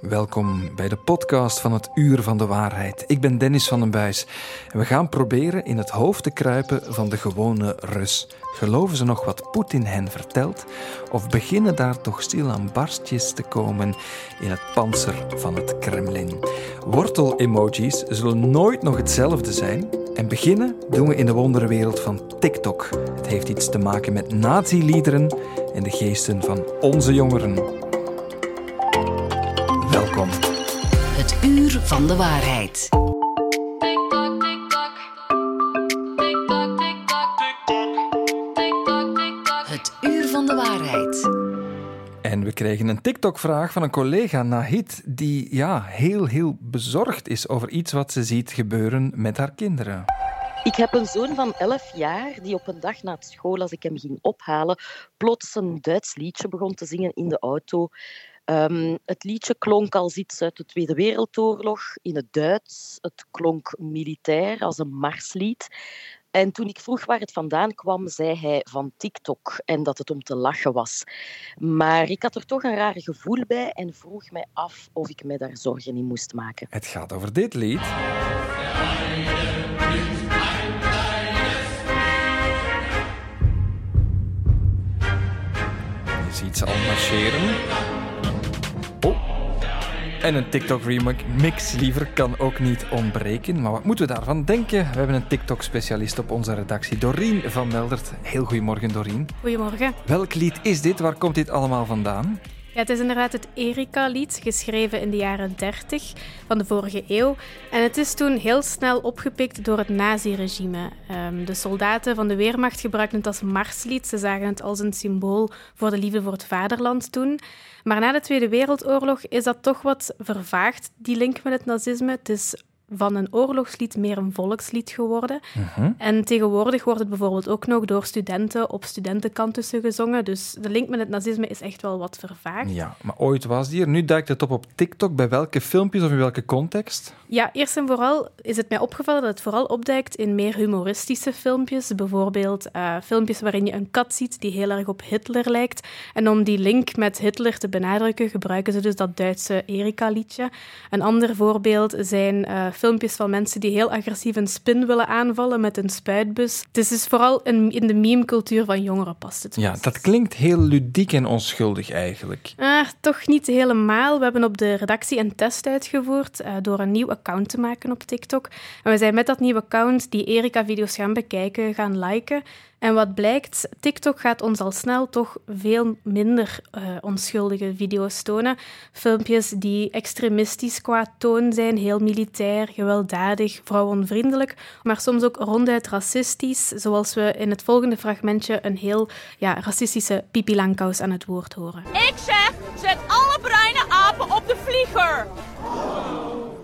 Welkom bij de podcast van het Uur van de Waarheid. Ik ben Dennis van den Buis en we gaan proberen in het hoofd te kruipen van de gewone Rus. Geloven ze nog wat Poetin hen vertelt? Of beginnen daar toch stil aan barstjes te komen in het panzer van het Kremlin? Wortel-emojis zullen nooit nog hetzelfde zijn. En beginnen doen we in de wonderenwereld van TikTok. Het heeft iets te maken met nazi-liederen en de geesten van onze jongeren. Van de waarheid. Het uur van de waarheid. En we kregen een TikTok-vraag van een collega Nahid, die ja, heel, heel bezorgd is over iets wat ze ziet gebeuren met haar kinderen. Ik heb een zoon van 11 jaar die op een dag na school, als ik hem ging ophalen, plots een Duits liedje begon te zingen in de auto. Um, het liedje klonk als iets uit de Tweede Wereldoorlog in het Duits. Het klonk militair als een marslied. En toen ik vroeg waar het vandaan kwam, zei hij van TikTok en dat het om te lachen was. Maar ik had er toch een raar gevoel bij en vroeg mij af of ik mij daar zorgen in moest maken. Het gaat over dit lied. Je ziet ze al marcheren. Oh. En een TikTok-remix liever kan ook niet ontbreken. Maar wat moeten we daarvan denken? We hebben een TikTok-specialist op onze redactie, Doreen van Meldert. Heel goedemorgen, Doreen. Goedemorgen. Welk lied is dit? Waar komt dit allemaal vandaan? Het is inderdaad het Erika-lied, geschreven in de jaren 30 van de vorige eeuw. En het is toen heel snel opgepikt door het naziregime. Um, de soldaten van de Weermacht gebruikten het als marslied. Ze zagen het als een symbool voor de liefde voor het vaderland toen. Maar na de Tweede Wereldoorlog is dat toch wat vervaagd, die link met het nazisme. Het is van een oorlogslied meer een volkslied geworden. Mhm. En tegenwoordig wordt het bijvoorbeeld ook nog door studenten op studentenkantussen gezongen. Dus de link met het nazisme is echt wel wat vervaagd. Ja, maar ooit was die er. Nu duikt het op op TikTok. Bij welke filmpjes of in welke context? Ja, eerst en vooral is het mij opgevallen dat het vooral opduikt in meer humoristische filmpjes. Bijvoorbeeld uh, filmpjes waarin je een kat ziet die heel erg op Hitler lijkt. En om die link met Hitler te benadrukken, gebruiken ze dus dat Duitse Erika-liedje. Een ander voorbeeld zijn uh, filmpjes van mensen die heel agressief een spin willen aanvallen met een spuitbus. Het is dus vooral in, in de meme-cultuur van jongeren past het. Ja, dat klinkt heel ludiek en onschuldig eigenlijk. Ah, toch niet helemaal. We hebben op de redactie een test uitgevoerd uh, door een nieuw account te maken op TikTok. En we zijn met dat nieuwe account die Erika-video's gaan bekijken, gaan liken. En wat blijkt, TikTok gaat ons al snel toch veel minder uh, onschuldige video's tonen. Filmpjes die extremistisch qua toon zijn, heel militair, gewelddadig, vrouwenvriendelijk, maar soms ook ronduit racistisch, zoals we in het volgende fragmentje een heel ja, racistische Pipi Langkous aan het woord horen. Ik zeg, zet alle bruine apen op de vlieger!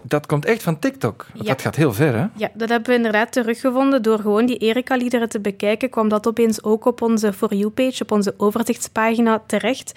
Dat komt echt van TikTok. Dat gaat heel ver, hè? Ja, dat hebben we inderdaad teruggevonden. Door gewoon die Erika-liederen te bekijken, kwam dat opeens ook op onze For You-page, op onze overzichtspagina terecht.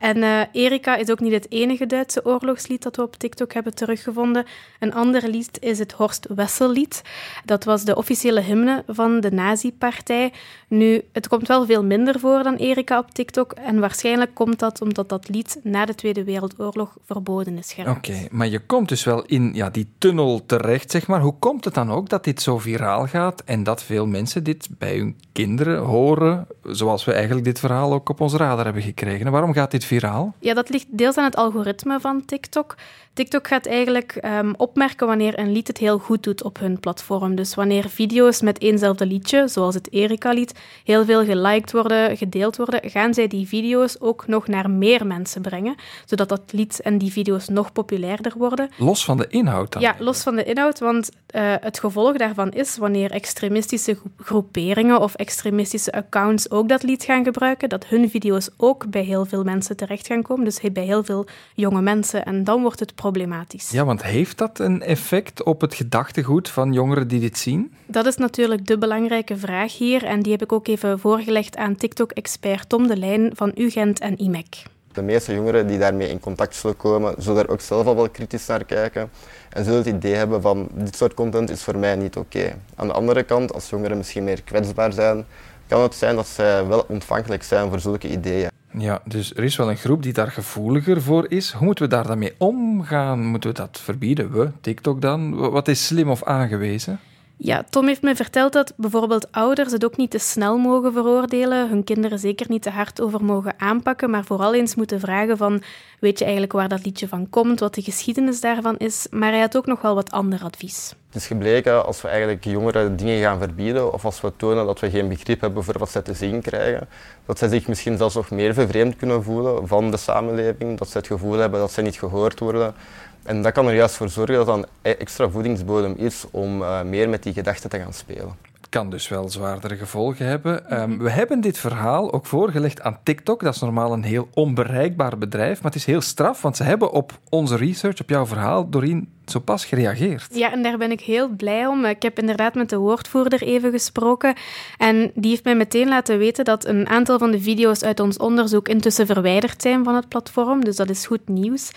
En uh, Erika is ook niet het enige Duitse oorlogslied dat we op TikTok hebben teruggevonden. Een ander lied is het Horst Wessel-lied. Dat was de officiële hymne van de Nazi-partij. Nu, het komt wel veel minder voor dan Erika op TikTok. En waarschijnlijk komt dat omdat dat lied na de Tweede Wereldoorlog verboden is. Oké, maar je komt dus wel in ja, die tunnel terecht, zeg maar. Hoe komt het dan ook dat dit zo viraal gaat en dat veel mensen dit bij hun kinderen horen, zoals we eigenlijk dit verhaal ook op ons radar hebben gekregen? En waarom gaat dit viraal? Ja, dat ligt deels aan het algoritme van TikTok. TikTok gaat eigenlijk um, opmerken wanneer een lied het heel goed doet op hun platform. Dus wanneer video's met éénzelfde liedje, zoals het Erika-lied, heel veel geliked worden, gedeeld worden, gaan zij die video's ook nog naar meer mensen brengen, zodat dat lied en die video's nog populairder worden. Los van de inhoud dan? Ja, los van de inhoud, want uh, het gevolg daarvan is wanneer extremistische groeperingen of extremistische accounts ook dat lied gaan gebruiken, dat hun video's ook bij heel veel mensen terecht gaan komen, dus bij heel veel jonge mensen. En dan wordt het problematisch. Ja, want heeft dat een effect op het gedachtegoed van jongeren die dit zien? Dat is natuurlijk de belangrijke vraag hier en die heb ik ook even voorgelegd aan TikTok-expert Tom de Lijn van UGent en IMEC. De meeste jongeren die daarmee in contact zullen komen, zullen er ook zelf al wel kritisch naar kijken en zullen het idee hebben van dit soort content is voor mij niet oké. Aan de andere kant, als jongeren misschien meer kwetsbaar zijn, kan het zijn dat zij wel ontvankelijk zijn voor zulke ideeën. Ja, dus er is wel een groep die daar gevoeliger voor is. Hoe moeten we daar dan mee omgaan? Moeten we dat verbieden? We, TikTok dan? Wat is slim of aangewezen? Ja, Tom heeft me verteld dat bijvoorbeeld ouders het ook niet te snel mogen veroordelen, hun kinderen zeker niet te hard over mogen aanpakken, maar vooral eens moeten vragen van, weet je eigenlijk waar dat liedje van komt, wat de geschiedenis daarvan is, maar hij had ook nog wel wat ander advies. Het is gebleken als we eigenlijk jongeren dingen gaan verbieden of als we tonen dat we geen begrip hebben voor wat zij te zien krijgen, dat zij zich misschien zelfs nog meer vervreemd kunnen voelen van de samenleving, dat ze het gevoel hebben dat ze niet gehoord worden, en dat kan er juist voor zorgen dat dat een extra voedingsbodem is om uh, meer met die gedachten te gaan spelen. Het kan dus wel zwaardere gevolgen hebben. Um, we hebben dit verhaal ook voorgelegd aan TikTok. Dat is normaal een heel onbereikbaar bedrijf, maar het is heel straf, want ze hebben op onze research, op jouw verhaal, Doreen, zo pas gereageerd. Ja, en daar ben ik heel blij om. Ik heb inderdaad met de woordvoerder even gesproken en die heeft mij meteen laten weten dat een aantal van de video's uit ons onderzoek intussen verwijderd zijn van het platform, dus dat is goed nieuws.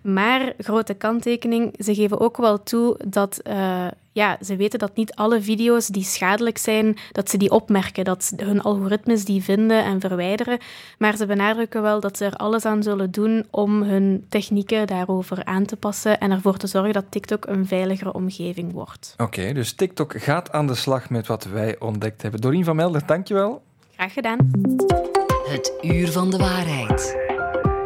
Maar, grote kanttekening, ze geven ook wel toe dat uh, ja, ze weten dat niet alle video's die schadelijk zijn, dat ze die opmerken, dat hun algoritmes die vinden en verwijderen. Maar ze benadrukken wel dat ze er alles aan zullen doen om hun technieken daarover aan te passen en ervoor te zorgen dat TikTok een veiligere omgeving wordt. Oké, dus TikTok gaat aan de slag met wat wij ontdekt hebben. Dorien van Melder, dankjewel. Graag gedaan. Het uur van de waarheid.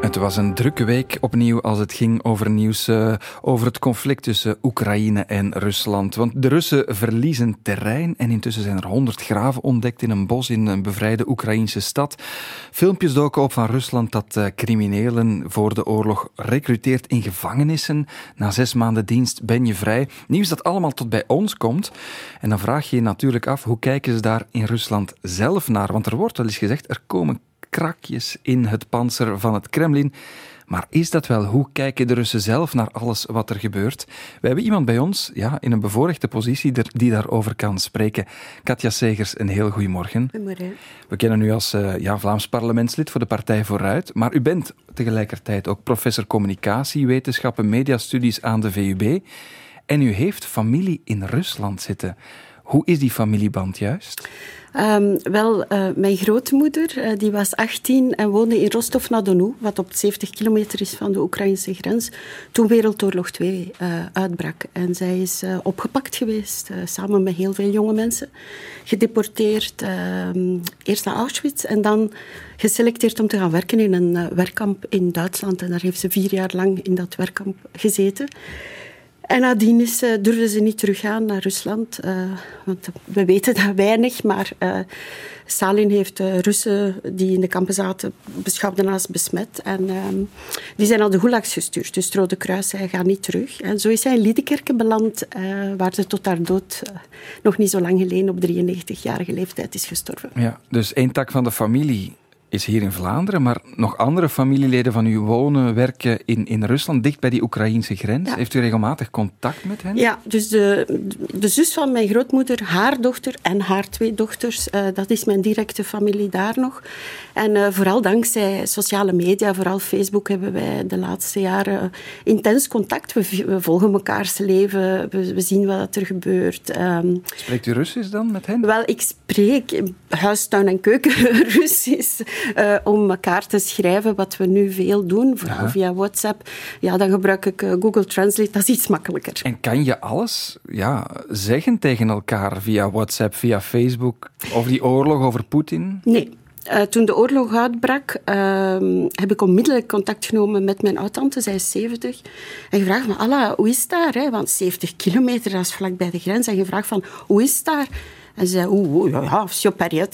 Het was een drukke week opnieuw als het ging over nieuws uh, over het conflict tussen Oekraïne en Rusland. Want de Russen verliezen terrein en intussen zijn er honderd graven ontdekt in een bos in een bevrijde Oekraïnse stad. Filmpjes doken op van Rusland dat uh, criminelen voor de oorlog recruteert in gevangenissen. Na zes maanden dienst ben je vrij. Nieuws dat allemaal tot bij ons komt. En dan vraag je je natuurlijk af, hoe kijken ze daar in Rusland zelf naar? Want er wordt wel eens gezegd, er komen krakjes in het panzer van het Kremlin. Maar is dat wel? Hoe kijken de Russen zelf naar alles wat er gebeurt? We hebben iemand bij ons ja, in een bevoorrechte positie die daarover kan spreken. Katja Segers, een heel goedemorgen. Goedemorgen. We kennen u als uh, ja, Vlaams parlementslid voor de Partij Vooruit, maar u bent tegelijkertijd ook professor communicatiewetenschappen, mediastudies aan de VUB. En u heeft familie in Rusland zitten. Hoe is die familieband juist? Um, wel, uh, mijn grootmoeder uh, die was 18 en woonde in Rostov-na-Donu, wat op 70 kilometer is van de Oekraïnse grens, toen Wereldoorlog 2 uh, eh, uitbrak. En zij is opgepakt geweest, samen met heel veel jonge mensen, gedeporteerd, ehm, eerst naar Auschwitz en dan geselecteerd om te gaan werken in een werkkamp in Duitsland. En daar heeft ze vier jaar lang in dat werkkamp gezeten. En nadien is, uh, ze niet teruggaan naar Rusland. Uh, want we weten dat weinig, maar uh, Stalin heeft Russen die in de kampen zaten beschouwd als besmet. En ehm, die zijn al de gulags gestuurd. Dus Rode Kruis zei, ga niet terug. En zo is hij in Liedekerke beland, waar ze tot haar dood nog niet zo lang geleden op 93-jarige leeftijd is gestorven. Ja, dus één tak van de familie is hier in Vlaanderen, maar nog andere familieleden van u wonen, werken in, in Rusland, dicht bij die Oekraïnse grens. Heeft u regelmatig contact met hen? Ja, dus de, de zus van mijn grootmoeder, haar dochter en haar twee dochters, uh, dat is mijn directe familie daar nog. En uh, vooral dankzij sociale media, vooral Facebook, hebben wij de laatste jaren intens contact. We, we volgen mekaars leven, we, we, zien wat er gebeurt. Um, Spreekt u Russisch dan met hen? Wel, ik spreek huistuin en keuken Russisch eh, om elkaar te schrijven, wat we nu veel doen, vooral via WhatsApp. Ja, dan gebruik ik eh, Google Translate, dat is iets makkelijker. En kan je alles ja, zeggen tegen elkaar via WhatsApp, via Facebook, over die oorlog, over Poetin? Nee. Eh, toen de oorlog uitbrak, ehm, heb ik onmiddellijk contact genomen met mijn oud-tante, zij is 70. En gevraagd me, Alla, hoe is daar? Want 70 kilometer, dat is vlak bij de grens. En je vraagt van, hoe is daar? En ze zei, oeh, oe, ja,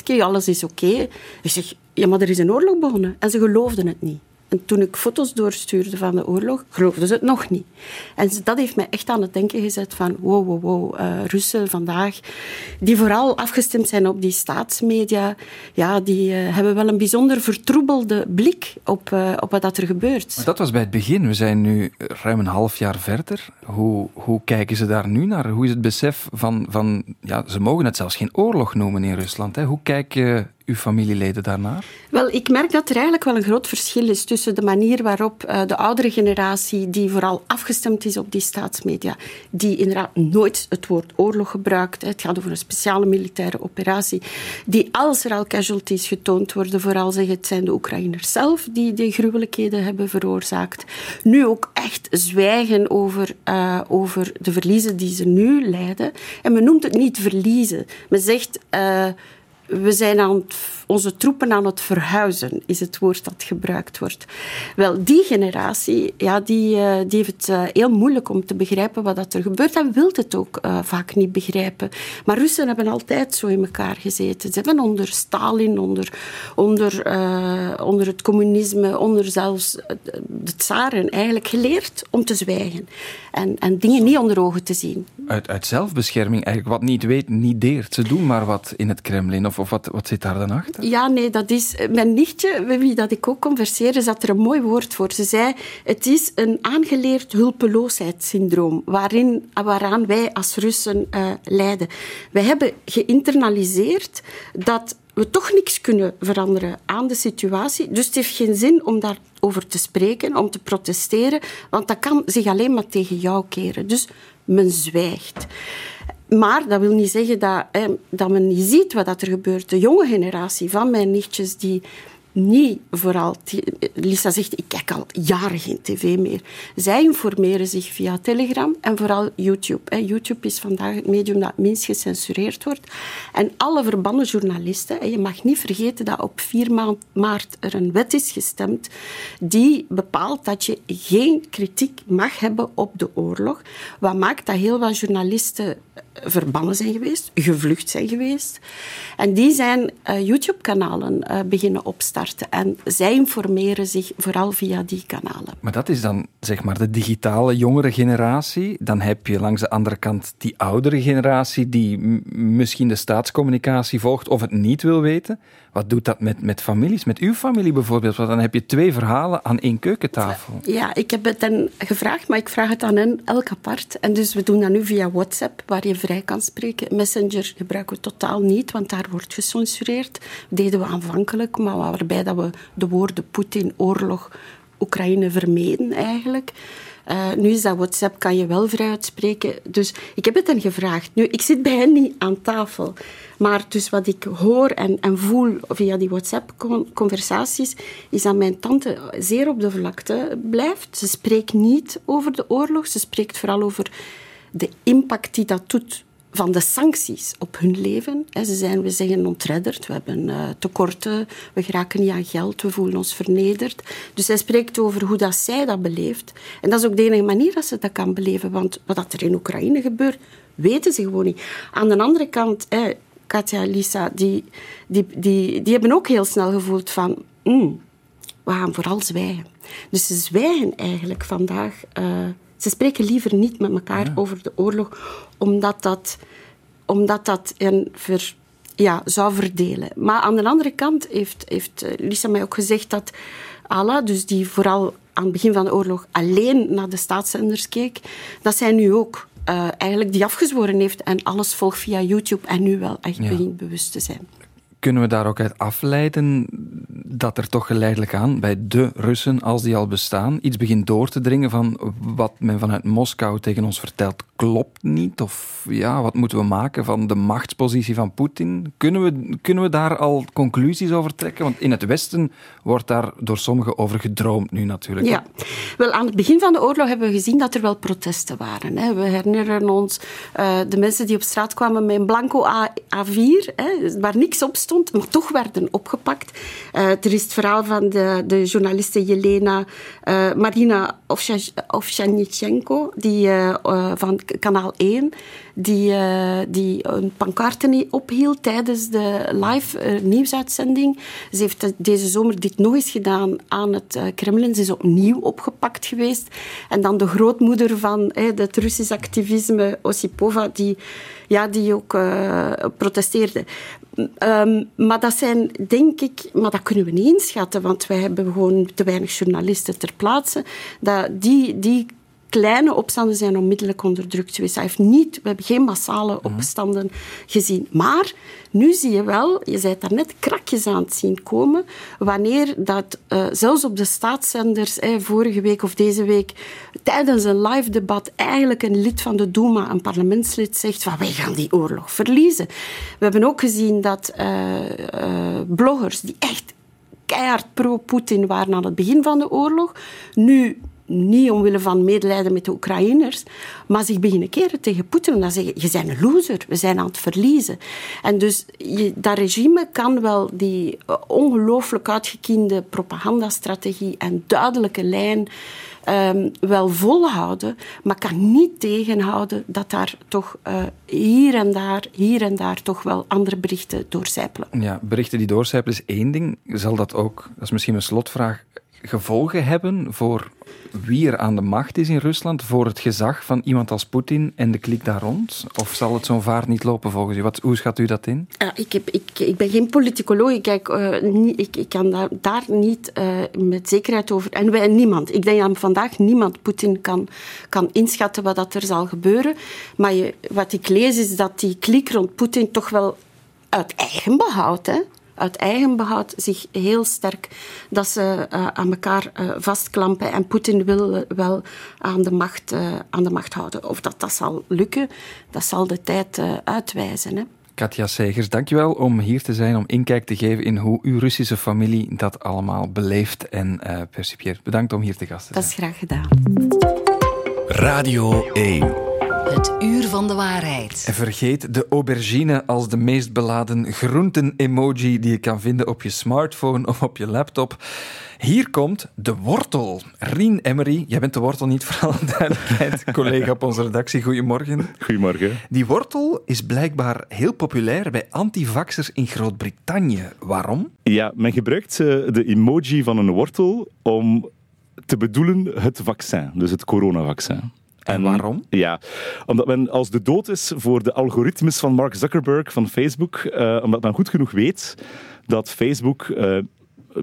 ja, alles is oké. Ik zeg, ja, maar er is een oorlog begonnen. En ze geloofden het niet. En toen ik foto's doorstuurde van de oorlog, geloofden ze het nog niet. En dat heeft mij echt aan het denken gezet van wow, wow, wow. Uh, Russen vandaag, die vooral afgestemd zijn op die staatsmedia, ja, die uh, hebben wel een bijzonder vertroebelde blik op, uh, op wat er gebeurt. Dat was bij het begin. We zijn nu ruim een half jaar verder. Hoe, hoe kijken ze daar nu naar? Hoe is het besef van, van ja, ze mogen het zelfs geen oorlog noemen in Rusland. Hè? Hoe kijken uw familieleden daarnaar? Wel, ik merk dat er eigenlijk wel een groot verschil is tussen de manier waarop uh, de oudere generatie, die vooral afgestemd is op die staatsmedia, die inderdaad nooit het woord oorlog gebruikt, het gaat over een speciale militaire operatie, die als er al casualties getoond worden, vooral zeggen het zijn de Oekraïners zelf die die gruwelijkheden hebben veroorzaakt, nu ook echt zwijgen over, uh, over de verliezen die ze nu lijden. En men noemt het niet verliezen. Men zegt... Uh, we zijn aan onze troepen aan het verhuizen, is het woord dat gebruikt wordt. Wel, die generatie, ja, die, uh, die heeft het uh, heel moeilijk om te begrijpen wat dat er gebeurt en wil het ook uh, vaak niet begrijpen. Maar Russen hebben altijd zo in elkaar gezeten. Ze hebben onder Stalin, onder, onder, onder het communisme, onder zelfs de tsaren eigenlijk geleerd om te zwijgen en, en dingen niet onder ogen te zien. Uit, uit zelfbescherming eigenlijk, wat niet weet, niet deert. Ze doen maar wat in het Kremlin, of, of wat, wat zit daar dan achter? Ja, nee, dat is... Mijn nichtje, met wie dat ik ook converseerde, zat er een mooi woord voor. Ze zei, het is een aangeleerd hulpeloosheidssyndroom waarin, waaraan wij als Russen uh, lijden. Wij hebben geïnternaliseerd dat we toch niks kunnen veranderen aan de situatie. Dus het heeft geen zin om daarover te spreken, om te protesteren, want dat kan zich alleen maar tegen jou keren. Dus men zwijgt. Maar dat wil niet zeggen dat, dat men niet ziet wat er gebeurt. De jonge generatie van mijn nichtjes die niet vooral. Lisa zegt, ik kijk al jaren geen tv meer. Zij informeren zich via Telegram en vooral YouTube. YouTube is vandaag het medium dat minst gecensureerd wordt. En alle verbannen journalisten, je mag niet vergeten dat op 4 maart er een wet is gestemd die bepaalt dat je geen kritiek mag hebben op de oorlog. Wat maakt dat heel wat journalisten verbannen zijn geweest, gevlucht zijn geweest. En die zijn uh, YouTube-kanalen uh, beginnen opstarten. En zij informeren zich vooral via die kanalen. Maar dat is dan zeg maar de digitale jongere generatie. Dan heb je langs de andere kant die oudere generatie die misschien de staatscommunicatie volgt of het niet wil weten. Wat doet dat met, met families, met uw familie bijvoorbeeld? Want dan heb je twee verhalen aan één keukentafel. Ja, ik heb het hen gevraagd, maar ik vraag het aan hen elk apart. En dus we doen dat nu via WhatsApp, waar je vrij kan spreken. Messenger gebruiken we totaal niet, want daar wordt gecensureerd. Dat deden we aanvankelijk, maar waarbij dat we de woorden Poetin, oorlog, Oekraïne vermeden eigenlijk. Uh, nu is dat WhatsApp, kan je wel vrij uitspreken. Dus ik heb het hen gevraagd. Nu, ik zit bij hen niet aan tafel. Maar dus wat ik hoor en, en voel via die WhatsApp-conversaties, is dat mijn tante zeer op de vlakte blijft. Ze spreekt niet over de oorlog, ze spreekt vooral over de impact die dat doet van de sancties op hun leven. Ze zijn, we zeggen, ontredderd, we hebben uh, tekorten, we geraken niet aan geld, we voelen ons vernederd. Dus zij spreekt over hoe dat zij dat beleeft. En dat is ook de enige manier dat ze dat kan beleven, want wat er in Oekraïne gebeurt, weten ze gewoon niet. Aan de andere kant, eh, Katja Lisa, die, die, die, die hebben ook heel snel gevoeld van... Mm, we gaan vooral zwijgen. Dus ze zwijgen eigenlijk vandaag... Uh, ze spreken liever niet met elkaar over de oorlog, omdat dat, omdat dat een ver, ja, zou verdelen. Maar aan de andere kant heeft, heeft eh, Lisa mij ook gezegd dat Allah, dus die vooral aan het begin van de oorlog alleen naar de staatszenders keek, dat zij nu ook uh, eigenlijk die afgezworen heeft en alles volgt via YouTube en nu wel echt begint bewust te zijn. Kunnen we daar ook uit afleiden dat er toch geleidelijk aan bij de Russen, als die al bestaan, iets begint door te dringen van wat men vanuit Moskou tegen ons vertelt klopt niet? Of ja, wat moeten we maken van de machtspositie van Poetin? Kunnen we, kunnen we daar al conclusies over trekken? Want in het Westen wordt daar door sommigen over gedroomd nu natuurlijk. Ja, wel aan het begin van de oorlog hebben we gezien dat er wel protesten waren. Hè. We herinneren ons uh, de mensen die op straat kwamen met een blanco A, 4 hè, waar niks op stond, maar toch werden opgepakt. Uh, er is het verhaal van de, de journaliste Jelena uh, Marina Ovsjanichenko, die van kanaal 1, die, die een pancarte ophield tijdens de live nieuwsuitzending. Ze heeft deze zomer dit nog eens gedaan aan het Kremlin. Ze is opnieuw opgepakt geweest. En dan de grootmoeder van het Russisch activisme, Osipova, die, ja, die ook protesteerde. Um, maar dat zijn, denk ik, maar dat kunnen we niet inschatten, want wij hebben gewoon te weinig journalisten ter plaatse. Dat die, die kleine opstanden zijn onmiddellijk onderdrukt geweest. Heeft niet, we hebben geen massale Mhm. opstanden gezien. Maar nu zie je wel, je zei daar net krakjes aan het zien komen, wanneer dat eh, zelfs op de staatszenders, vorige week of deze week, tijdens een live debat eigenlijk een lid van de Duma, een parlementslid, zegt van wij gaan die oorlog verliezen. We hebben ook gezien dat eh, eh, bloggers die echt keihard pro-Poetin waren aan het begin van de oorlog, nu niet omwille van medelijden met de Oekraïners, maar zich beginnen keren tegen Poetin en dan zeggen, je bent een loser, we zijn aan het verliezen. En dus je, dat regime kan wel die uh, ongelooflijk uitgekiende propagandastrategie en duidelijke lijn um, wel volhouden, maar kan niet tegenhouden dat daar toch uh, hier en daar, hier en daar toch wel andere berichten doorcijpelen. Ja, berichten die doorcijpelen is één ding. Zal dat ook, dat is misschien een slotvraag, gevolgen hebben voor wie er aan de macht is in Rusland, voor het gezag van iemand als Poetin en de klik daar rond? Of zal het zo'n vaart niet lopen volgens u? Wat, hoe schat u dat in? Ja, ik, heb, ik, ik ben geen politicoloog, ik, kijk, uh, niet, ik, ik kan daar, daar niet uh, met zekerheid over... En wij, niemand. Ik denk dat vandaag niemand Poetin kan, kan inschatten wat dat er zal gebeuren. Maar je, wat ik lees is dat die klik rond Poetin toch wel uit eigen behoud... uit eigen behoud zich heel sterk dat ze uh, aan elkaar uh, vastklampen. En Poetin wil uh, wel aan de, macht, aan de macht houden. Of dat dat zal lukken, dat zal de tijd uitwijzen. Hè. Katja Segers, dankjewel om hier te zijn, om inkijk te geven in hoe uw Russische familie dat allemaal beleeft en percipieert. Bedankt om hier te gast te zijn. Dat is graag gedaan. Radio 1. Het uur van de waarheid. En vergeet de aubergine als de meest beladen groenten-emoji die je kan vinden op je smartphone of op je laptop. Hier komt de wortel. Rien Emery, jij bent de wortel niet voor alle duidelijkheid, collega op onze redactie. Goedemorgen. Goedemorgen. Die wortel is blijkbaar heel populair bij antivaxers in Groot-Brittannië. Waarom? Ja, men gebruikt de emoji van een wortel om te bedoelen het vaccin, dus het coronavaccin. En waarom? Ja, omdat men als de dood is voor de algoritmes van Mark Zuckerberg van Facebook, uh, omdat men goed genoeg weet dat Facebook uh,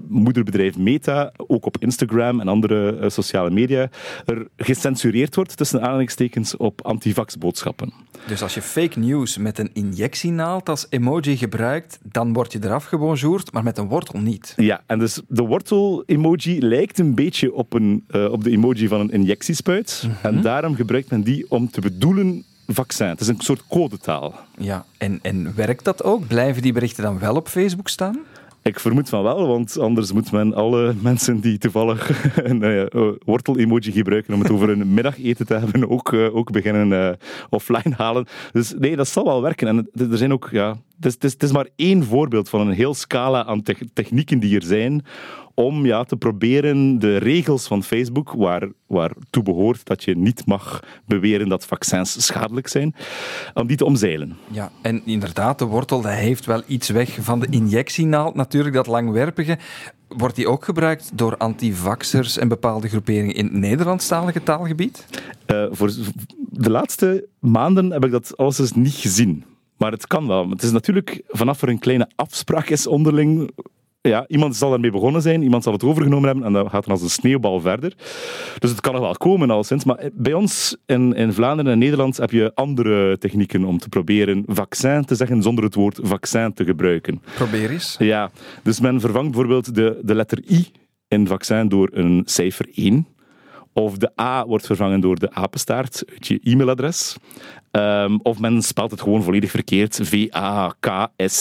moederbedrijf Meta, ook op Instagram en andere uh, sociale media, er gecensureerd wordt tussen aanhalingstekens op antivax-boodschappen. Dus als je fake news met een injectienaald als emoji gebruikt, dan word je eraf gebonjourd, maar met een wortel niet. Ja, en dus de wortel-emoji lijkt een beetje op, een, uh, op de emoji van een injectiespuit. Mm -hmm. En daarom gebruikt men die om te bedoelen vaccin. Het is een soort codetaal. Ja, en, en werkt dat ook? Blijven die berichten dan wel op Facebook staan? Ik vermoed van wel, want anders moet men alle mensen die toevallig een uh, wortel-emoji gebruiken om het over een middageten te hebben, ook, uh, ook beginnen uh, offline halen. Dus nee, dat zal wel werken. En er zijn ook, ja, het is, het is, het is maar één voorbeeld van een heel scala aan te technieken die er zijn om ja, te proberen de regels van Facebook, waar, waartoe behoort dat je niet mag beweren dat vaccins schadelijk zijn, om die te omzeilen. Ja, en inderdaad, de wortel dat heeft wel iets weg van de injectienaald, natuurlijk, dat langwerpige. Wordt die ook gebruikt door antivaxers en bepaalde groeperingen in het Nederlandstalige taalgebied? Uh, voor de laatste maanden heb ik dat alles niet gezien. Maar het kan wel. Het is natuurlijk vanaf er een kleine afspraak is onderling ja, iemand zal ermee begonnen zijn, iemand zal het overgenomen hebben en dat gaat dan als een sneeuwbal verder. Dus het kan nog wel komen, alleszins. Maar bij ons in, in Vlaanderen en Nederland heb je andere technieken om te proberen vaccin te zeggen zonder het woord vaccin te gebruiken. Probeer eens. Ja, dus men vervangt bijvoorbeeld de, de letter I in vaccin door een cijfer 1. Of de A wordt vervangen door de apenstaart uit je e-mailadres. Um, of men spelt het gewoon volledig verkeerd. V-A-K-S-I-N.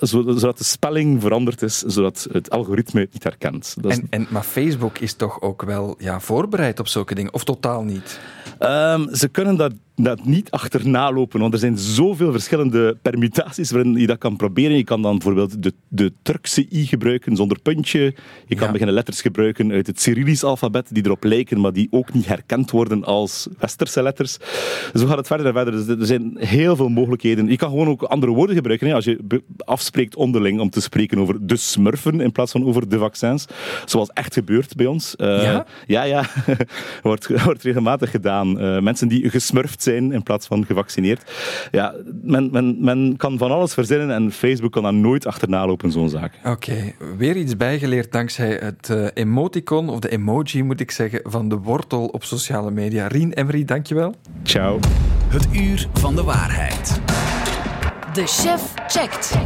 Zodat de spelling veranderd is, zodat het algoritme het niet herkent. Dat is... en, en, maar Facebook is toch ook wel ja, voorbereid op zulke dingen? Of totaal niet? Um, ze kunnen dat, dat niet achterna lopen, want er zijn zoveel verschillende permutaties waarin je dat kan proberen. Je kan dan bijvoorbeeld de, de Turkse i gebruiken zonder puntje. Je kan ja. beginnen letters gebruiken uit het Cyrillisch alfabet die erop lijken, maar die ook niet herkend worden als westerse letters. Zo gaat het verder en verder. Dus er zijn heel veel mogelijkheden. Je kan gewoon ook andere woorden gebruiken. Hè. Als je afspreekt onderling om te spreken over de smurfen in plaats van over de vaccins. Zoals echt gebeurt bij ons. Uh, ja? Ja, ja. wordt, wordt regelmatig gedaan. Uh, mensen die gesmurfd zijn in plaats van gevaccineerd. Ja, men, men, men kan van alles verzinnen en Facebook kan daar nooit achterna lopen, zo'n zaak. Oké, okay. weer iets bijgeleerd dankzij het uh, emoticon, of de emoji moet ik ik zeggen, van de wortel op sociale media. Rien Emery, dankjewel. Ciao. Het uur van de waarheid. De chef checkt.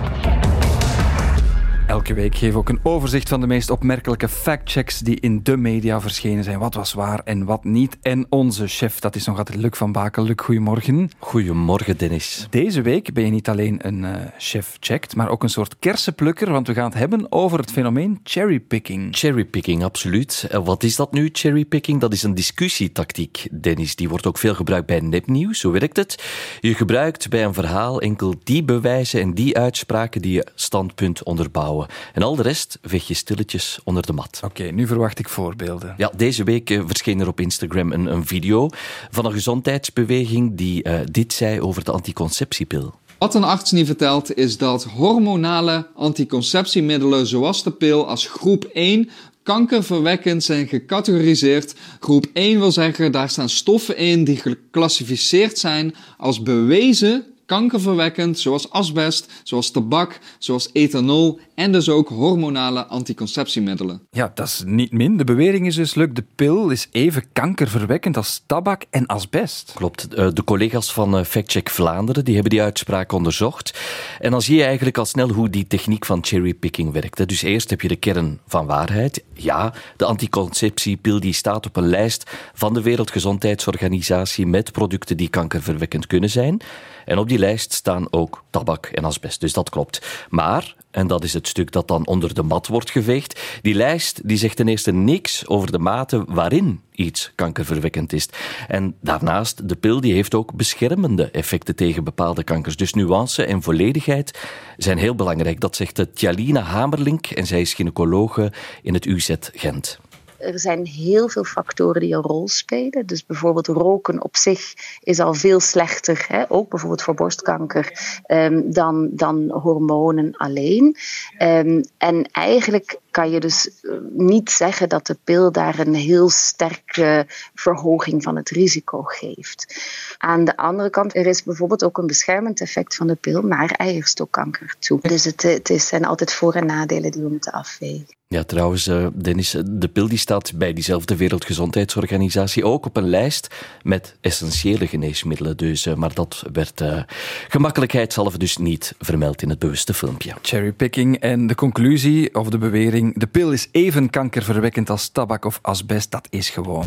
Elke week geef ik ook een overzicht van de meest opmerkelijke factchecks die in de media verschenen zijn. Wat was waar en wat niet. En onze chef, dat is nog altijd Luc van Bakel. Luc, goedemorgen. Goedemorgen, Dennis. Deze week ben je niet alleen een uh, chef checkt, maar ook een soort kersenplukker, want we gaan het hebben over het fenomeen cherrypicking. Cherrypicking, absoluut. En wat is dat nu, cherrypicking? Dat is een discussietactiek, Dennis. Die wordt ook veel gebruikt bij nepnieuws. Zo werkt het. Je gebruikt bij een verhaal enkel die bewijzen en die uitspraken die je standpunt onderbouwen. En al de rest veeg je stilletjes onder de mat. Oké, nu verwacht ik voorbeelden. Ja, deze week uh, verscheen er op Instagram een, een, video van een gezondheidsbeweging die uh, dit zei over de anticonceptiepil. Wat een arts niet vertelt is dat hormonale anticonceptiemiddelen zoals de pil als groep 1 kankerverwekkend zijn gecategoriseerd. Groep 1 wil zeggen, daar staan stoffen in die geclassificeerd zijn als bewezen kankerverwekkend, zoals asbest, zoals tabak, zoals ethanol en dus ook hormonale anticonceptiemiddelen. Ja, dat is niet min. De bewering is dus, Luc, de pil is even kankerverwekkend als tabak en asbest. Klopt. Eh, de collega's van eh, Factcheck Vlaanderen die hebben die uitspraak onderzocht. En dan zie je eigenlijk al snel hoe die techniek van cherrypicking werkt. Dus eerst heb je de kern van waarheid. Ja, de anticonceptiepil die staat op een lijst van de Wereldgezondheidsorganisatie met producten die kankerverwekkend kunnen zijn. En op die lijst staan ook tabak en asbest. Dus dat klopt. Maar, en dat is het stuk dat dan onder de mat wordt geveegd, die lijst die zegt ten eerste niks over de mate waarin iets kankerverwekkend is. En daarnaast, de pil die heeft ook beschermende effecten tegen bepaalde kankers. Dus nuance en volledigheid zijn heel belangrijk. Dat zegt Tjalina Hamerlink en zij is gynaecologe in het UZ Gent er zijn heel veel factoren die een rol spelen. Dus bijvoorbeeld roken op zich is al veel slechter, hè, ook bijvoorbeeld voor borstkanker, um, dan, dan hormonen alleen. Um, en eigenlijk kan je dus eh, niet zeggen dat de pil daar een heel sterke verhoging van het risico geeft. Aan de andere kant, er is bijvoorbeeld ook een beschermend effect van de pil naar eierstokkanker toe. Dus het, het zijn altijd voor- en nadelen die we moeten afwegen. Ja, trouwens, eh, Dennis, de pil die staat bij diezelfde Wereldgezondheidsorganisatie ook op een lijst met essentiële geneesmiddelen. Dus, eh, maar dat werd uh, gemakkelijkheidshalve dus niet vermeld in het bewuste filmpje. Cherrypicking en de conclusie of de bewering: de pil is even kankerverwekkend als tabak of asbest. Dat is gewoon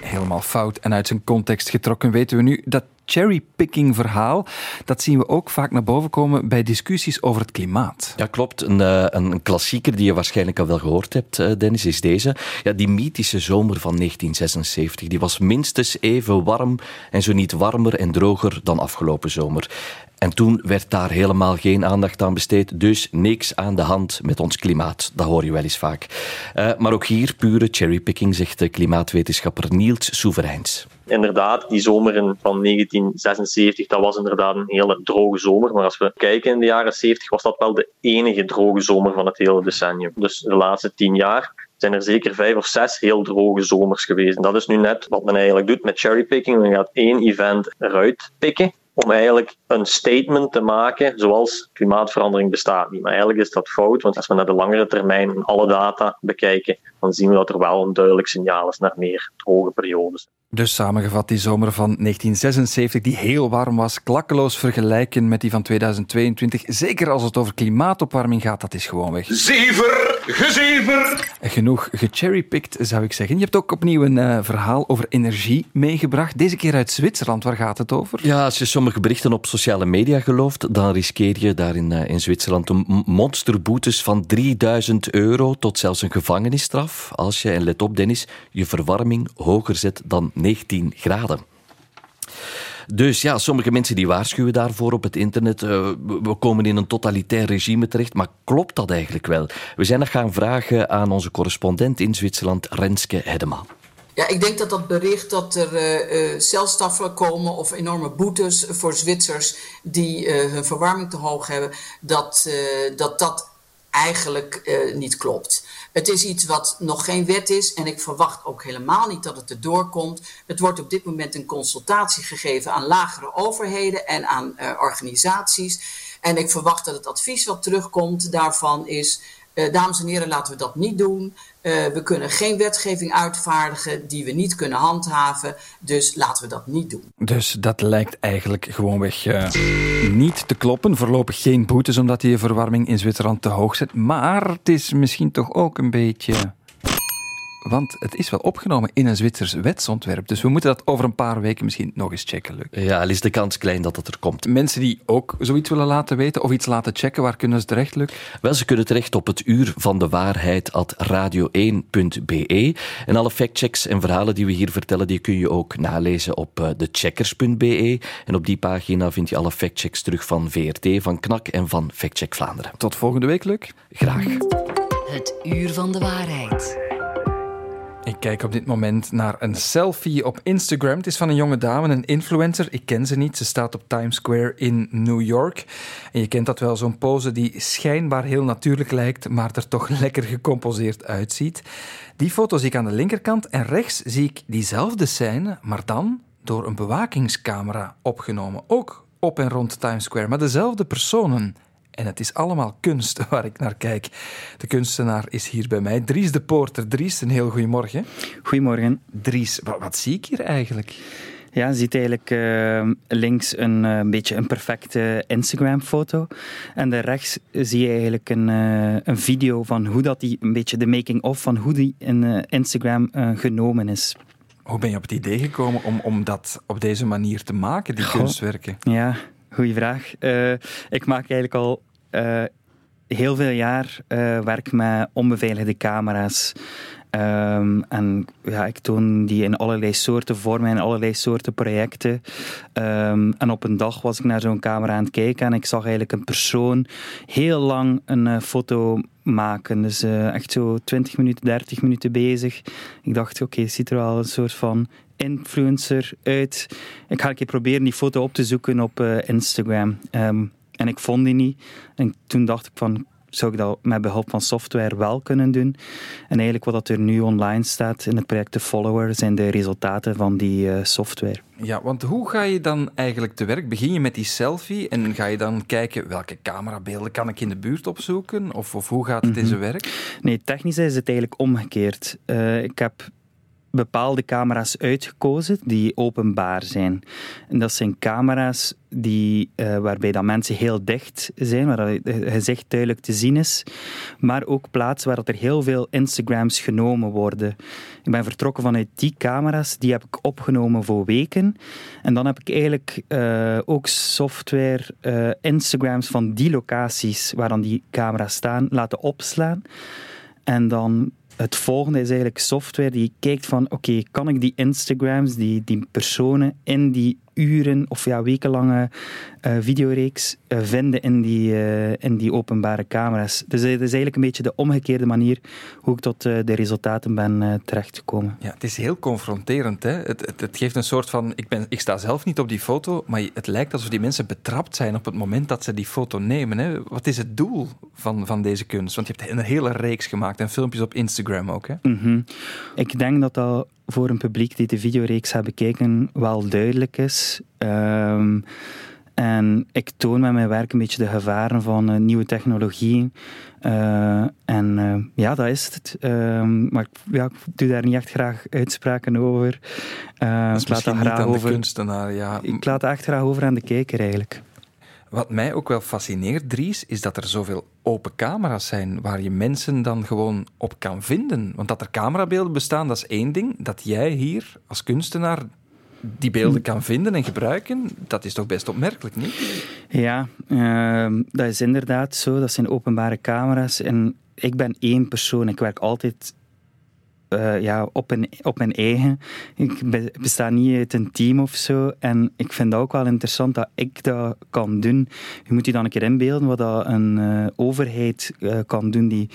helemaal fout. En uit zijn context getrokken weten we nu dat cherrypicking verhaal, dat zien we ook vaak naar boven komen bij discussies over het klimaat. Ja, klopt. Een, een klassieker die je waarschijnlijk al wel gehoord hebt, Dennis, is deze. Ja, die mythische zomer van 1976, die was minstens even warm en zo niet warmer en droger dan afgelopen zomer. En toen werd daar helemaal geen aandacht aan besteed, dus niks aan de hand met ons klimaat. Dat hoor je wel eens vaak. Uh, maar ook hier pure cherrypicking, zegt de klimaatwetenschapper Niels Soevereins. Inderdaad, die zomer van 1976, dat was inderdaad een hele droge zomer. Maar als we kijken in de jaren 70, was dat wel de enige droge zomer van het hele decennium. Dus de laatste tien jaar zijn er zeker vijf of zes heel droge zomers geweest. En dat is nu net wat men eigenlijk doet met cherrypicking. Men gaat één event eruit pikken om eigenlijk een statement te maken zoals klimaatverandering bestaat niet. Maar eigenlijk is dat fout, want als we naar de langere termijn alle data bekijken, dan zien we dat er wel een duidelijk signaal is naar meer droge periodes. Dus samengevat, die zomer van 1976, die heel warm was, klakkeloos vergelijken met die van 2022. Zeker als het over klimaatopwarming gaat, dat is gewoon weg. Zever, gezever! Genoeg gecherrypicked, zou ik zeggen. Je hebt ook opnieuw een uh, verhaal over energie meegebracht. Deze keer uit Zwitserland. Waar gaat het over? Ja, als je sommige berichten op sociale media gelooft, dan riskeer je daar in, uh, in Zwitserland een monsterboetes van 3000 euro tot zelfs een gevangenisstraf. Als je, en let op Dennis, je verwarming hoger zet dan 19 graden. Dus ja, sommige mensen die waarschuwen daarvoor op het internet. Uh, we komen in een totalitair regime terecht. Maar klopt dat eigenlijk wel? We zijn dat gaan vragen aan onze correspondent in Zwitserland, Renske Hedema. Ja, ik denk dat dat bericht dat er uh, komen of enorme boetes voor Zwitsers die hun verwarming te hoog hebben, dat dat, dat eigenlijk niet klopt. Het is iets wat nog geen wet is en ik verwacht ook helemaal niet dat het erdoor komt. Het wordt op dit moment een consultatie gegeven aan lagere overheden en aan uh, organisaties. En ik verwacht dat het advies wat terugkomt daarvan is, uh, dames en heren, laten we dat niet doen. Uh, we kunnen geen wetgeving uitvaardigen die we niet kunnen handhaven. Dus laten we dat niet doen. Dus dat lijkt eigenlijk gewoonweg uh, niet te kloppen. Voorlopig geen boetes omdat die verwarming in Zwitserland te hoog zit. Maar het is misschien toch ook een beetje want het is wel opgenomen in een Zwitsers wetsontwerp. Dus we moeten dat over een paar weken misschien nog eens checken, Luc. Ja, al is de kans klein dat het er komt. Mensen die ook zoiets willen laten weten of iets laten checken, waar kunnen ze terecht, Luc? Wel, ze kunnen terecht op het uur van de waarheid at radio1.be. En alle factchecks en verhalen die we hier vertellen, die kun je ook nalezen op uh, thecheckers.be. En op die pagina vind je alle factchecks terug van VRT, van KNAK en van Factcheck Vlaanderen. Tot volgende week, Luc. Graag. Het uur van de waarheid. Ik kijk op dit moment naar een selfie op Instagram. Het is van een jonge dame, een influencer. Ik ken ze niet. Ze staat op Times Square in New York. En je kent dat wel, zo'n pose die schijnbaar heel natuurlijk lijkt, maar er toch lekker gecomposeerd uitziet. Die foto zie ik aan de linkerkant en rechts zie ik diezelfde scène, maar dan door een bewakingscamera opgenomen. Ook op en rond Times Square, maar dezelfde personen. En het is allemaal kunst waar ik naar kijk. De kunstenaar is hier bij mij. Dries de Poorter. Dries, een heel goedemorgen. Goedemorgen. Dries, wat, wat zie ik hier eigenlijk? Ja, je ziet eigenlijk uh, links een, uh, beetje een perfecte Instagram-foto. En daar rechts zie je eigenlijk een, uh, een video van hoe dat die, een beetje de making-of van hoe die in Instagram genomen is. Hoe ben je op het idee gekomen om, om dat op deze manier te maken, die Goh, kunstwerken? Ja, Goeie vraag. Ik maak eigenlijk al uh, heel veel jaar uh, werk met onbeveiligde camera's. Um, en ja, ik toon die in allerlei soorten vormen, in allerlei soorten projecten. Um, en op een dag was ik naar zo'n camera aan het kijken en ik zag eigenlijk een persoon heel lang een uh, foto maken. Dus echt zo 20 minuten, 30 minuten bezig. Ik dacht, oké, okay, ziet er wel een soort van influencer uit. Ik ga een keer proberen die foto op te zoeken op Instagram. Um, en ik vond die niet. En toen dacht ik van, zou ik dat met behulp van software wel kunnen doen. En eigenlijk wat er nu online staat in het project The Follower zijn de resultaten van die uh, software. Ja, want hoe ga je dan eigenlijk te werk? Begin je met die selfie en ga je dan kijken welke camerabeelden kan ik in de buurt opzoeken? Of, of hoe gaat het mm -hmm. in zijn werk? Nee, technisch is het eigenlijk omgekeerd. Uh, ik heb bepaalde camera's uitgekozen die openbaar zijn. En dat zijn camera's die, uh, waarbij dat mensen heel dicht zijn, waar het gezicht duidelijk te zien is, maar ook plaatsen waar er heel veel Instagrams genomen worden. Ik ben vertrokken vanuit die camera's, die heb ik opgenomen voor weken. En dan heb ik eigenlijk uh, ook software, uh, Instagrams van die locaties waar dan die camera's staan, laten opslaan. En dan het volgende is eigenlijk software die kijkt van oké, kan ik die Instagrams, die, die personen in die uren of ja, wekenlange uh, videoreeks vinden in die, uh, in die openbare camera's. Dus het is eigenlijk een beetje de omgekeerde manier hoe ik tot de resultaten ben terechtgekomen. Ja, het is heel confronterend. Hè? Het, het, het, geeft een soort van... Ik, ben, ik sta zelf niet op die foto, maar het lijkt alsof die mensen betrapt zijn op het moment dat ze die foto nemen. Hè? Wat is het doel van, van deze kunst? Want je hebt een hele reeks gemaakt en filmpjes op Instagram ook. Hè? Mm -hmm. Ik denk dat dat voor een publiek die de videoreeks heeft bekeken wel duidelijk is. Um, en ik toon met mijn werk een beetje de gevaren van uh, nieuwe technologieën. Uh, en uh, ja, dat is het. Ehm, maar ja, ik doe daar niet echt graag uitspraken over. dat ik laat dat graag aan over, de kunstenaar, ja. Ik laat dat echt graag over aan de kijker eigenlijk. Wat mij ook wel fascineert, Dries, is dat er zoveel open camera's zijn waar je mensen dan gewoon op kan vinden. Want dat er camerabeelden bestaan, dat is één ding. Dat jij hier als kunstenaar die beelden kan vinden en gebruiken, dat is toch best opmerkelijk, niet? Ja, uh, dat is inderdaad zo. Dat zijn openbare camera's. En ik ben één persoon. Ik werk altijd uh, ja, op, een, op mijn eigen. Ik besta niet uit een team of zo. En ik vind dat ook wel interessant dat ik dat kan doen. Je moet je dan een keer inbeelden wat dat een uh, overheid uh, kan doen die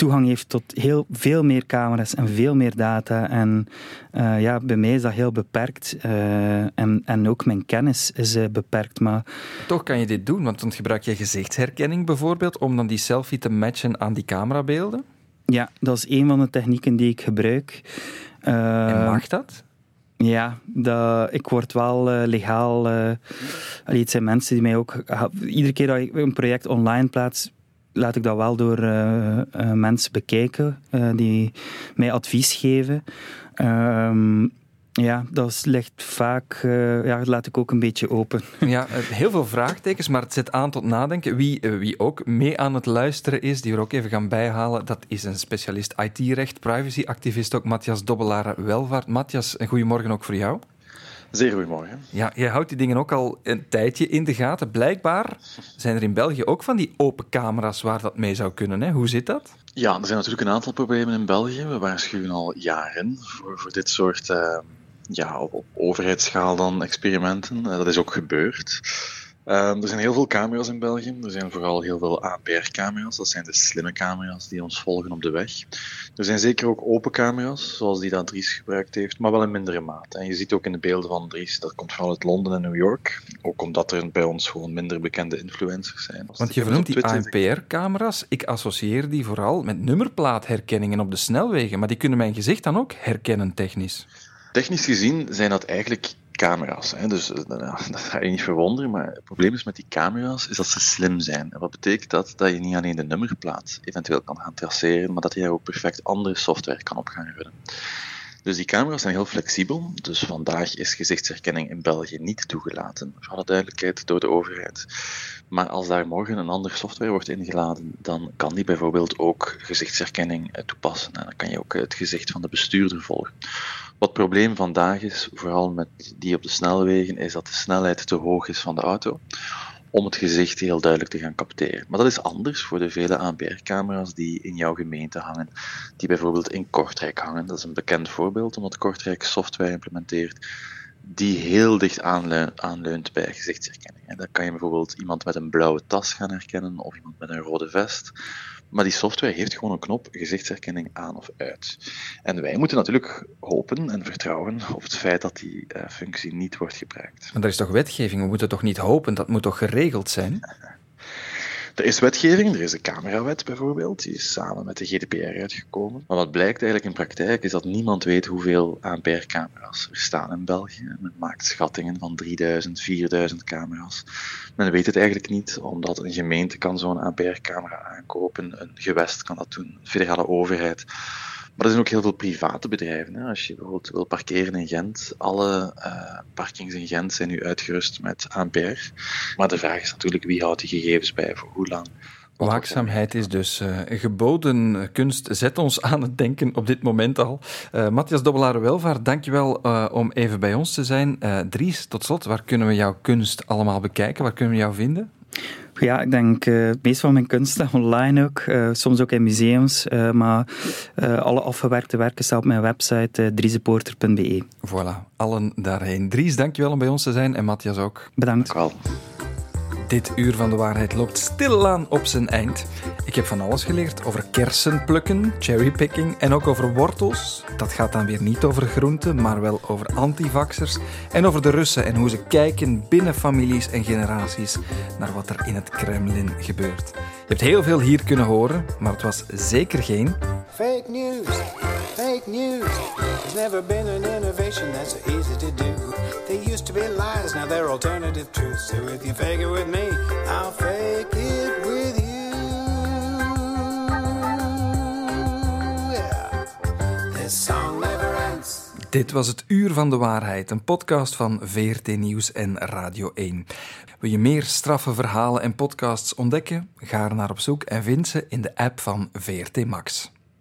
toegang heeft tot heel veel meer camera's en veel meer data. En uh, ja, bij mij is dat heel beperkt. Uh, en, en ook mijn kennis is uh, beperkt. Maar... Toch kan je dit doen, want dan gebruik je gezichtsherkenning bijvoorbeeld om dan die selfie te matchen aan die camerabeelden? Ja, dat is een van de technieken die ik gebruik. en mag dat? Ja, dat, ik word wel uh, legaal. Uh, het zijn mensen die mij ook. iedere keer dat ik een project online plaats, laat ik dat wel door mensen bekijken die mij advies geven. Ehm, ja, dat ligt vaak, ja, dat laat ik ook een beetje open. Ja, heel veel vraagtekens, maar het zet aan tot nadenken. Wie, eh, wie ook mee aan het luisteren is, die we ook even gaan bijhalen, dat is een specialist IT-recht, privacy-activist ook, Matthias Dobbelare Welvaart. Matthias, een goedemorgen ook voor jou. Zeer goedemorgen. Ja, jij houdt die dingen ook al een tijdje in de gaten. Blijkbaar zijn er in België ook van die open camera's waar dat mee zou kunnen. Hè? Hoe zit dat? Ja, er zijn natuurlijk een aantal problemen in België. We waarschuwen al jaren voor, voor dit soort uh, ja, op, overheidsschaal dan experimenten. Uh, dat is ook gebeurd. Uh, er zijn heel veel camera's in België. Er zijn vooral heel veel ANPR-camera's. Dat zijn de slimme camera's die ons volgen op de weg. Er zijn zeker ook open camera's, zoals die dat Dries gebruikt heeft, maar wel in mindere mate. En je ziet ook in de beelden van Dries, dat komt vooral uit Londen en New York. Ook omdat er bij ons gewoon minder bekende influencers zijn. Want je vernoemt die ANPR-camera's. Ik associeer die vooral met nummerplaatherkenningen op de snelwegen. Maar die kunnen mijn gezicht dan ook herkennen technisch. Technisch gezien zijn dat eigenlijk camera's. Hè. Dus eh, dat ga je niet verwonderen, maar het probleem is met die camera's is dat ze slim zijn. En wat betekent dat? Dat je niet alleen de nummerplaat eventueel kan gaan traceren, maar dat je daar ook perfect andere software kan op gaan runnen. Dus die camera's zijn heel flexibel. Dus vandaag is gezichtsherkenning in België niet toegelaten, voor alle duidelijkheid, door de overheid. Maar als daar morgen een andere software wordt ingeladen, dan kan die bijvoorbeeld ook gezichtsherkenning eh, toepassen. En dan kan je ook het gezicht van de bestuurder volgen. Wat het probleem vandaag is, vooral met die op de snelwegen, is dat de snelheid te hoog is van de auto om het gezicht heel duidelijk te gaan capteren. Maar dat is anders voor de vele ANPR-camera's die in jouw gemeente hangen, die bijvoorbeeld in Kortrijk hangen. Dat is een bekend voorbeeld, omdat Kortrijk software implementeert die heel dicht aanleunt bij gezichtsherkenning. En dan kan je bijvoorbeeld iemand met een blauwe tas gaan herkennen of iemand met een rode vest. Maar die software heeft gewoon een knop gezichtsherkenning aan of uit. En wij moeten natuurlijk hopen en vertrouwen op het feit dat die uh, functie niet wordt gebruikt. Maar er is toch wetgeving? We moeten toch niet hopen? Dat moet toch geregeld zijn? Er is wetgeving, er is de camerawet bijvoorbeeld, die is samen met de GDPR uitgekomen. Maar wat blijkt eigenlijk in praktijk is dat niemand weet hoeveel ANPR-camera's er staan in België. Men maakt schattingen van 3000, 4000 camera's. Men weet het eigenlijk niet, omdat een gemeente kan zo'n ANPR-camera aankopen, een gewest kan dat doen, een federale overheid. Maar er zijn ook heel veel private bedrijven. Hè. Als je bijvoorbeeld wil parkeren in Gent, alle uh, parkings in Gent zijn nu uitgerust met ANPR. Maar de vraag is natuurlijk wie houdt die gegevens bij, voor hoe lang. Waakzaamheid is dus uh, geboden kunst. Zet ons aan het denken op dit moment al. Uh, Matthias Dobbelare-Welvaart, dankjewel uh, om even bij ons te zijn. Dries, tot slot, waar kunnen we jouw kunst allemaal bekijken? Waar kunnen we jou vinden? Ja, ik denk uh, het meest van mijn kunsten online ook. Uh, soms ook in museums. Uh, maar alle afgewerkte werken staan op mijn website uh, driesepoorter.be. Voilà, allen daarheen. Dries, dankjewel om bij ons te zijn. En Matthias ook. Bedankt. Dank dit uur van de waarheid loopt stilaan op zijn eind. Ik heb van alles geleerd over kersen plukken, cherrypicking en ook over wortels. Dat gaat dan weer niet over groenten, maar wel over antivaxers en over de Russen en hoe ze kijken binnen families en generaties naar wat er in het Kremlin gebeurt. Je hebt heel veel hier kunnen horen, maar het was zeker geen fake news. Fake news. There's never been an innovation that's so easy to do. They used to be lies, now they're alternative truths. So if you fake it with me, Dit was het Uur van de Waarheid, een podcast van VRT Nieuws en Radio 1. Wil je meer straffe verhalen en podcasts ontdekken? Ga naar op zoek en vind ze in de app van VRT Max.